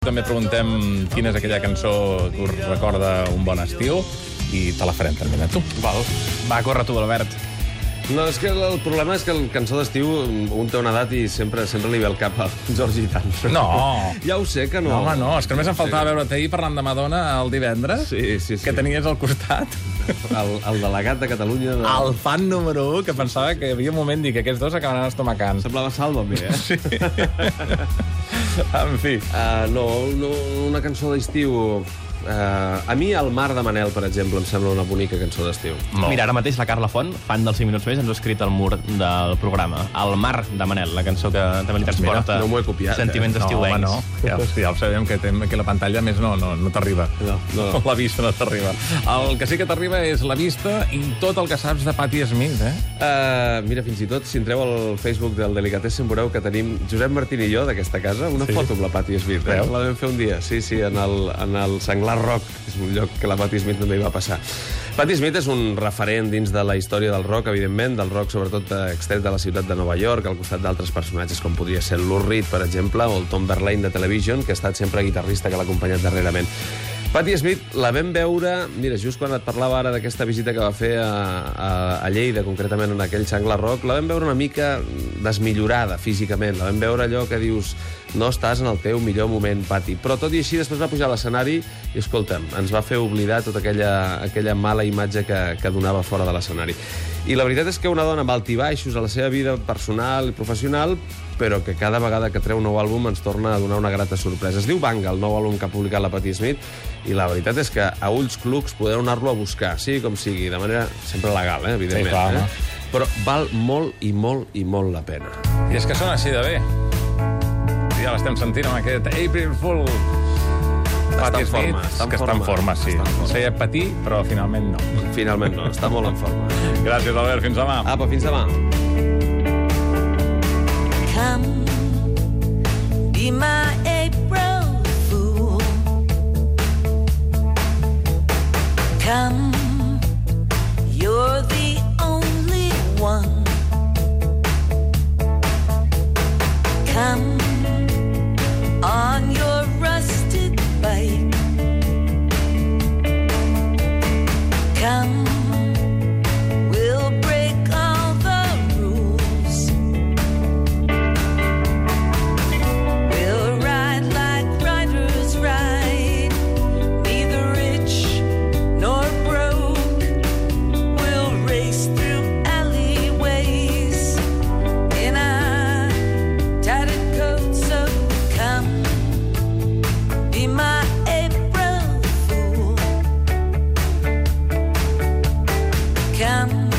També preguntem quina és aquella cançó que us recorda un bon estiu i te la farem terminar tu. Val. Va, corre tu, Albert. No, és que el problema és que el cançó d'estiu un té una edat i sempre sempre li ve el cap al Jordi Tant. No. Ja ho sé que no. No, home, no, és que només em faltava veure't ahir parlant de Madonna el divendres, Sí, sí, sí. que tenies al costat El, el delegat de Catalunya... De... el fan número 1 que pensava que hi havia un moment dir que aquests dos acabaran estomacant. Semblava Sálvame, eh? Sí. En fi. Uh, no, no, una cançó d'estiu... Uh, a mi el Mar de Manel, per exemple, em sembla una bonica cançó d'estiu. Mira, ara mateix la Carla Font, fan dels 5 minuts més, ens ha escrit al mur del programa. El mar de Manel, la cançó que també li transporta no m'ho he copiat, eh? sentiments No, home, estiuencs. no. Ja, ja ho sabem, que, tem, que la pantalla més no, no, no t'arriba. No, no, no. La vista no t'arriba. El que sí que t'arriba és la vista i tot el que saps de Patti Smith, eh? Uh, mira, fins i tot, si entreu al Facebook del Delicatessen, veureu que tenim Josep Martín i jo, d'aquesta casa, una Sí. foto amb la Patti Smith. Eh? La vam fer un dia, sí, sí, en el, en el Senglar Rock, que és un lloc que la Patti Smith també hi va passar. Patti Smith és un referent dins de la història del rock, evidentment, del rock sobretot extret de la ciutat de Nova York, al costat d'altres personatges com podria ser Lou Reed, per exemple, o el Tom Verlaine de Television, que ha estat sempre guitarrista que l'ha acompanyat darrerament. Patti Smith la vam veure, mira, just quan et parlava ara d'aquesta visita que va fer a, a, a Lleida, concretament en aquell Xangla Rock, la vam veure una mica desmillorada físicament. La vam veure allò que dius no estàs en el teu millor moment, Patti. Però tot i així, després va pujar a l'escenari i, escolta'm, ens va fer oblidar tota aquella, aquella mala imatge que, que donava fora de l'escenari. I la veritat és que una dona amb altibaixos a la seva vida personal i professional, però que cada vegada que treu un nou àlbum ens torna a donar una grata sorpresa. Es diu Banga, el nou àlbum que ha publicat la Patti Smith, i la veritat és que a ulls clucs podeu anar-lo a buscar, sigui com sigui, de manera sempre legal, eh, evidentment. Sí, clar, eh? Però val molt i molt i molt la pena. I és que sona així de bé. Ja l'estem sentint amb aquest April Fool. Patti en Smith, forma, està en que està en forma. sí. Està en forma. Seia patir, però finalment no. Finalment no, està molt en forma. Gràcies, Albert. Fins demà. Apa, fins demà. come be my April fool. Come, you're the only one. Come on your come